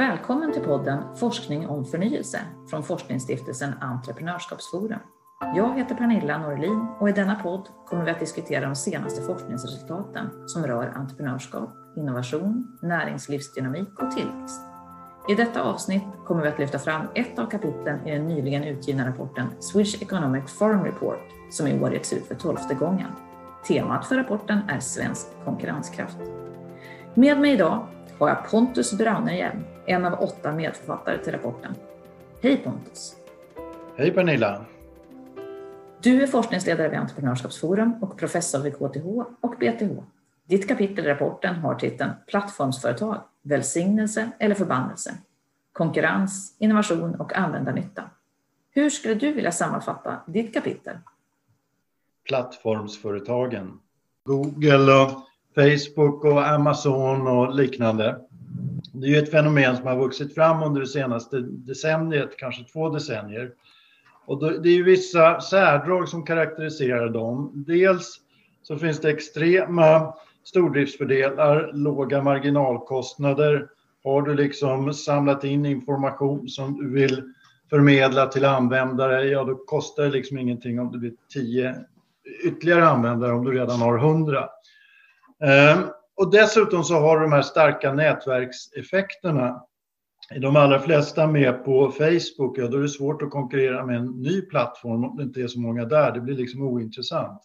Välkommen till podden Forskning om förnyelse från forskningsstiftelsen Entreprenörskapsforum. Jag heter Pernilla Norlin och i denna podd kommer vi att diskutera de senaste forskningsresultaten som rör entreprenörskap, innovation, näringslivsdynamik och tillväxt. I detta avsnitt kommer vi att lyfta fram ett av kapitlen i den nyligen utgivna rapporten Swedish Economic Forum Report som i år getts ut för tolfte gången. Temat för rapporten är svensk konkurrenskraft. Med mig idag har jag Pontus Braunerhjelm, en av åtta medförfattare till rapporten. Hej Pontus! Hej Pernilla! Du är forskningsledare vid Entreprenörskapsforum och professor vid KTH och BTH. Ditt kapitel i rapporten har titeln Plattformsföretag, välsignelse eller förbannelse? Konkurrens, innovation och användarnytta. Hur skulle du vilja sammanfatta ditt kapitel? Plattformsföretagen. Google och Facebook och Amazon och liknande. Det är ju ett fenomen som har vuxit fram under det senaste decenniet, kanske två decennier. Och det är ju vissa särdrag som karaktäriserar dem. Dels så finns det extrema stordriftsfördelar, låga marginalkostnader. Har du liksom samlat in information som du vill förmedla till användare, ja då kostar det liksom ingenting om det blir tio ytterligare användare om du redan har hundra. Ehm, och dessutom så har du de här starka nätverkseffekterna. Är de allra flesta med på Facebook, ja då är det svårt att konkurrera med en ny plattform om det inte är så många där. Det blir liksom ointressant.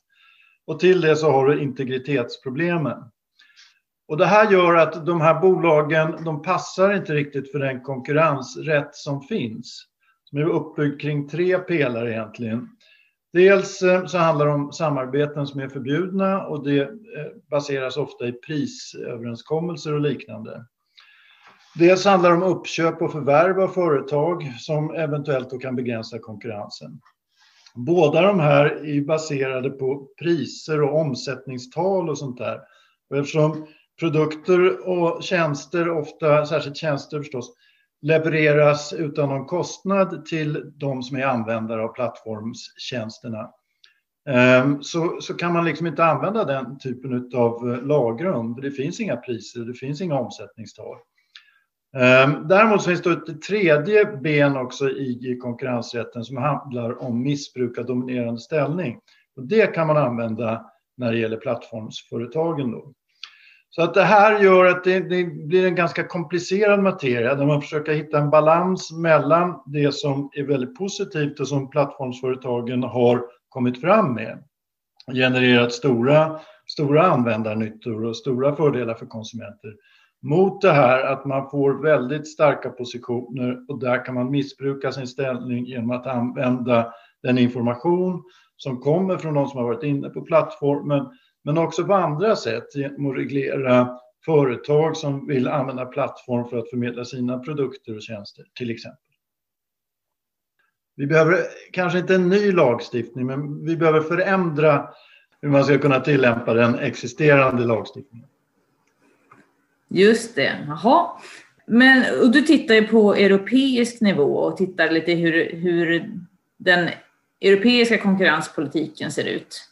Och till det så har du integritetsproblemen. Och det här gör att de här bolagen, de passar inte riktigt för den konkurrensrätt som finns. Som är uppbyggd kring tre pelare egentligen. Dels eh, så handlar det om samarbeten som är förbjudna och det eh, baseras ofta i prisöverenskommelser och liknande. Dels handlar det om uppköp och förvärv av företag som eventuellt då kan begränsa konkurrensen. Båda de här är baserade på priser och omsättningstal och sånt där. Och eftersom produkter och tjänster, ofta särskilt tjänster förstås, levereras utan någon kostnad till de som är användare av plattformstjänsterna. Ehm, så, så kan man liksom inte använda den typen av eh, lagrum. Det finns inga priser, det finns inga omsättningstal. Ehm, däremot finns det ett tredje ben också i konkurrensrätten som handlar om missbruk av dominerande ställning. Och det kan man använda när det gäller plattformsföretagen. Då. Så att det här gör att det, det, blir en ganska komplicerad materia där man försöker hitta en balans mellan det som är väldigt positivt och som plattformsföretagen har kommit fram med. Genererat stora, stora användarnyttor och stora fördelar för konsumenter mot det här att man får väldigt starka positioner och där kan man missbruka sin ställning genom att använda den information som kommer från de som har varit inne på plattformen, men också på andra sätt genom att reglera företag som vill använda plattform för att förmedla sina produkter och tjänster, till exempel. Vi behöver kanske inte en ny lagstiftning, men vi behöver förändra hur man ska kunna tillämpa den existerande lagstiftningen. Just det, jaha. Men och du tittar ju på europeisk nivå och tittar lite hur, hur den europeiska konkurrenspolitiken ser ut.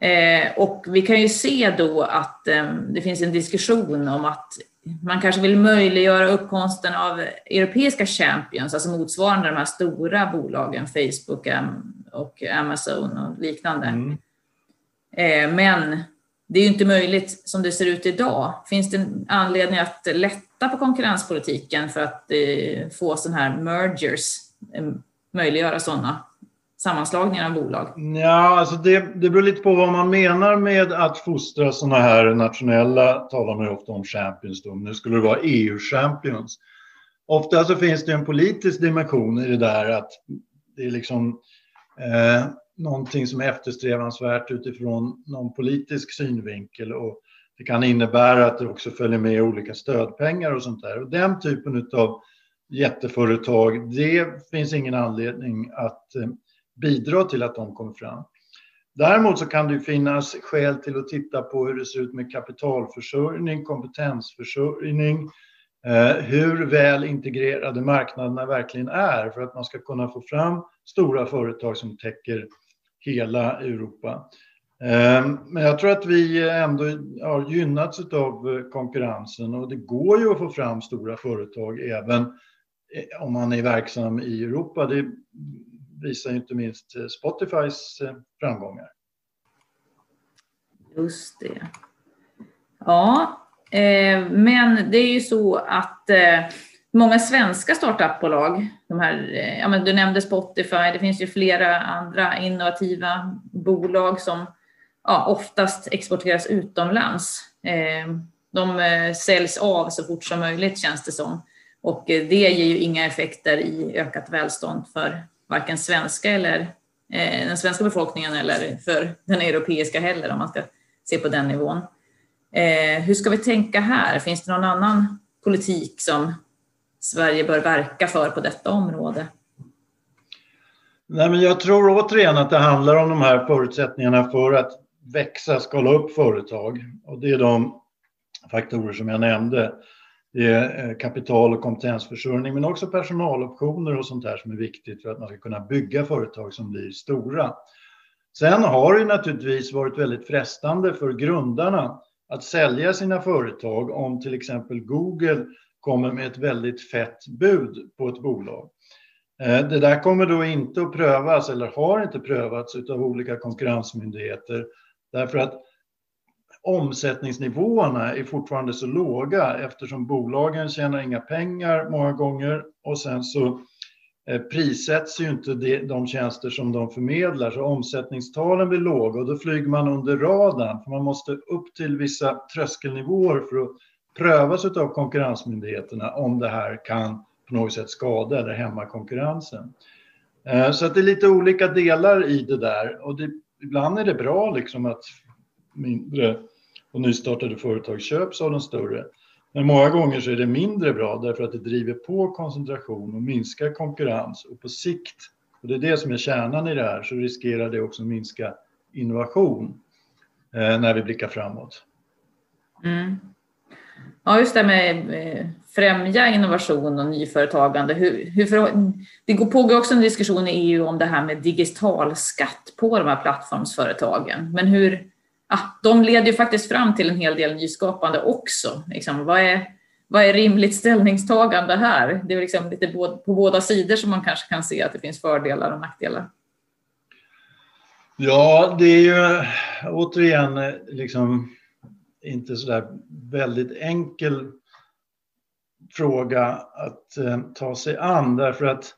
Eh, och vi kan ju se då att eh, det finns en diskussion om att man kanske vill möjliggöra uppkomsten av europeiska champions, alltså motsvarande de här stora bolagen, Facebook och Amazon och liknande. Mm. Eh, men det är ju inte möjligt som det ser ut idag. Finns det anledning att lätta på konkurrenspolitiken för att få sådana här mergers, möjliggöra sådana sammanslagningar av bolag? Ja, alltså det, det beror lite på vad man menar med att fostra sådana här nationella, talar man ju ofta om champions då, nu skulle det vara EU-champions. Ofta så finns det en politisk dimension i det där att det är liksom eh, någonting som är eftersträvansvärt utifrån någon politisk synvinkel och det kan innebära att det också följer med olika stödpengar och sånt där. Och den typen av jätteföretag, det finns ingen anledning att eh, bidra till att de kommer fram. Däremot så kan det finnas skäl till att titta på hur det ser ut med kapitalförsörjning, kompetensförsörjning, eh, hur väl integrerade marknaderna verkligen är för att man ska kunna få fram stora företag som täcker hela Europa. Eh, men jag tror att vi ändå har gynnats av konkurrensen och det går ju att få fram stora företag även eh, om man är verksam i Europa. Det visar inte minst eh, Spotifys eh, framgångar. Just det. Ja, eh, men det är ju så att eh, många svenska startupbolag, de här, eh, ja, men du nämnde Spotify, det finns ju flera andra innovativa bolag som ja, oftast exporteras utomlands. Eh, de säljs av så fort som möjligt känns det som. Och det ger ju inga effekter i ökat välstånd för varken svenska eller eh, den svenska befolkningen eller för den europeiska heller om man ska se på den nivån. Eh, hur ska vi tänka här? Finns det någon annan politik som Sverige bör verka för på detta område? Nej, men jag tror återigen att det handlar om de här förutsättningarna för att växa, skala upp företag. Och det är de faktorer som jag nämnde. Det eh, är kapital och kompetensförsörjning men också personaloptioner och sånt där som är viktigt för att man ska kunna bygga företag som blir stora. Sen har det naturligtvis varit väldigt frestande för grundarna att sälja sina företag om till exempel Google kommer med ett väldigt fett bud på ett bolag. Eh, det där kommer då inte att prövas eller har inte prövats av olika konkurrensmyndigheter därför att omsättningsnivåerna är fortfarande så låga eftersom bolagen tjänar inga pengar många gånger och sen så eh, prissätts ju inte de tjänster som de förmedlar så omsättningstalen blir låga och då flyger man under radarn för man måste upp till vissa tröskelnivåer för att prövas av konkurrensmyndigheterna om det här kan på något sätt skada eller hämma konkurrensen. Eh, så att det är lite olika delar i det där och det, ibland är det bra liksom att mindre och nystartade företag köps av de större. Men många gånger så är det mindre bra därför att det driver på koncentration och minskar konkurrens och på sikt, och det är det som är kärnan i det här, så riskerar det också minska innovation eh, när vi blickar framåt. Mm. Ja, just det med eh, främja innovation och nyföretagande. Hur, hur det pågår också en diskussion i EU om det här med digital skatt på de här plattformsföretagen. Men hur, ja, de leder ju faktiskt fram till en hel del nyskapande också. Liksom, vad, är, vad är rimligt ställningstagande här? Det är liksom lite på, på båda sidor som man kanske kan se att det finns fördelar och nackdelar. Ja, det är ju återigen liksom inte så där väldigt enkel fråga att eh, ta sig an därför att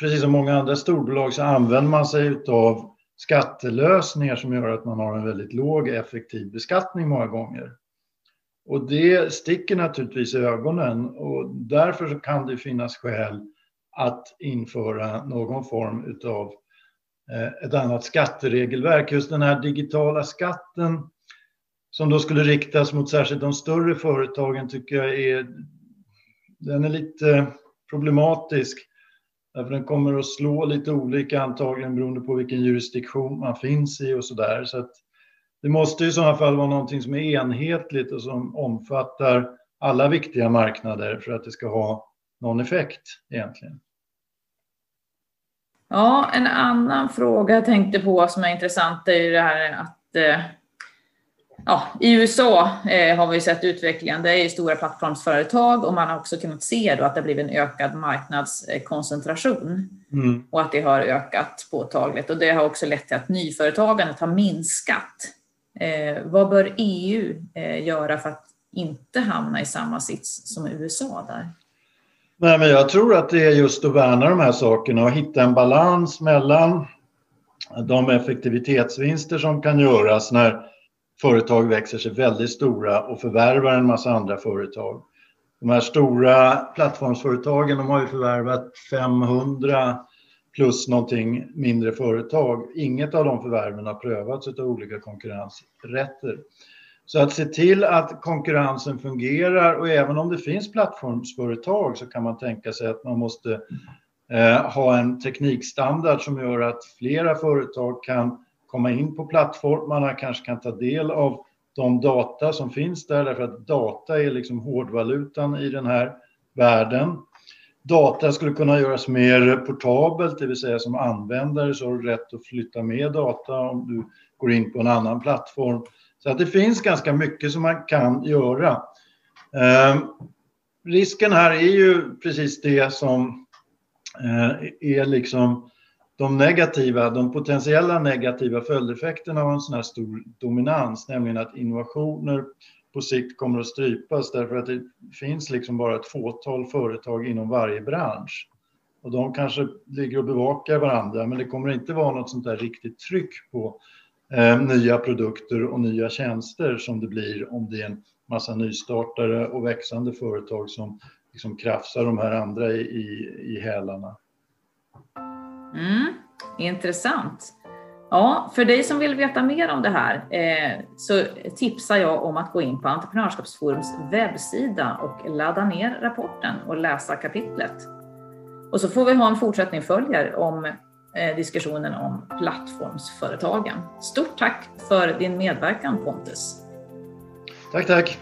precis som många andra storbolag så använder man sig av skattelösningar som gör att man har en väldigt låg effektiv beskattning många gånger. Och det sticker naturligtvis i ögonen och därför kan det finnas skäl att införa någon form av eh, ett annat skatteregelverk. Just den här digitala skatten som då skulle riktas mot särskilt de större företagen tycker jag är, den är lite problematisk. Därför den kommer att slå lite olika antagligen beroende på vilken jurisdiktion man finns i och sådär. Så att det måste i sådana fall vara någonting som är enhetligt och som omfattar alla viktiga marknader för att det ska ha någon effekt egentligen. Ja, en annan fråga jag tänkte på som är intressant är ju det här att eh, ja, i USA eh, har vi sett utvecklingen. Det är stora plattformsföretag och man har också kunnat se då att det blivit en ökad marknadskoncentration mm. och att det har ökat påtagligt. Och det har också lett till att nyföretagandet har minskat. Eh, vad bör EU eh, göra för att inte hamna i samma sits som USA där? Nej, men jag tror att det är just att värna de här sakerna och hitta en balans mellan de effektivitetsvinster som kan göras när företag växer sig väldigt stora och förvärvar en massa andra företag. De här stora plattformsföretagen de har ju förvärvat 500 plus någonting mindre företag. Inget av de förvärven har prövats av olika konkurrensrätter. Så att se till att konkurrensen fungerar och även om det finns plattformsföretag så kan man tänka sig att man måste eh, ha en teknikstandard som gör att flera företag kan komma in på plattformarna, kanske kan ta del av de data som finns där, därför att data är liksom hårdvalutan i den här världen. Data skulle kunna göras mer portabelt, det vill säga som användare så har du rätt att flytta med data om du går in på en annan plattform. Så att det finns ganska mycket som man kan göra. Eh, risken här är ju precis det som eh, är liksom de negativa, de potentiella negativa följdeffekterna av en sån här stor dominans, nämligen att innovationer på sikt kommer att strypas därför att det finns liksom bara ett fåtal företag inom varje bransch. Och de kanske ligger och bevakar varandra, men det kommer inte vara något sånt där riktigt tryck på eh, nya produkter och nya tjänster som det blir om det är en massa nystartare och växande företag som liksom krafsar de här andra i, i, i hälarna. Mm, intressant. Ja, för dig som vill veta mer om det här eh, så tipsar jag om att gå in på Entreprenörskapsforums webbsida och ladda ner rapporten och läsa kapitlet. Och så får vi ha en fortsättning följer om eh, diskussionen om plattformsföretagen. Stort tack för din medverkan Pontus. Tack, tack.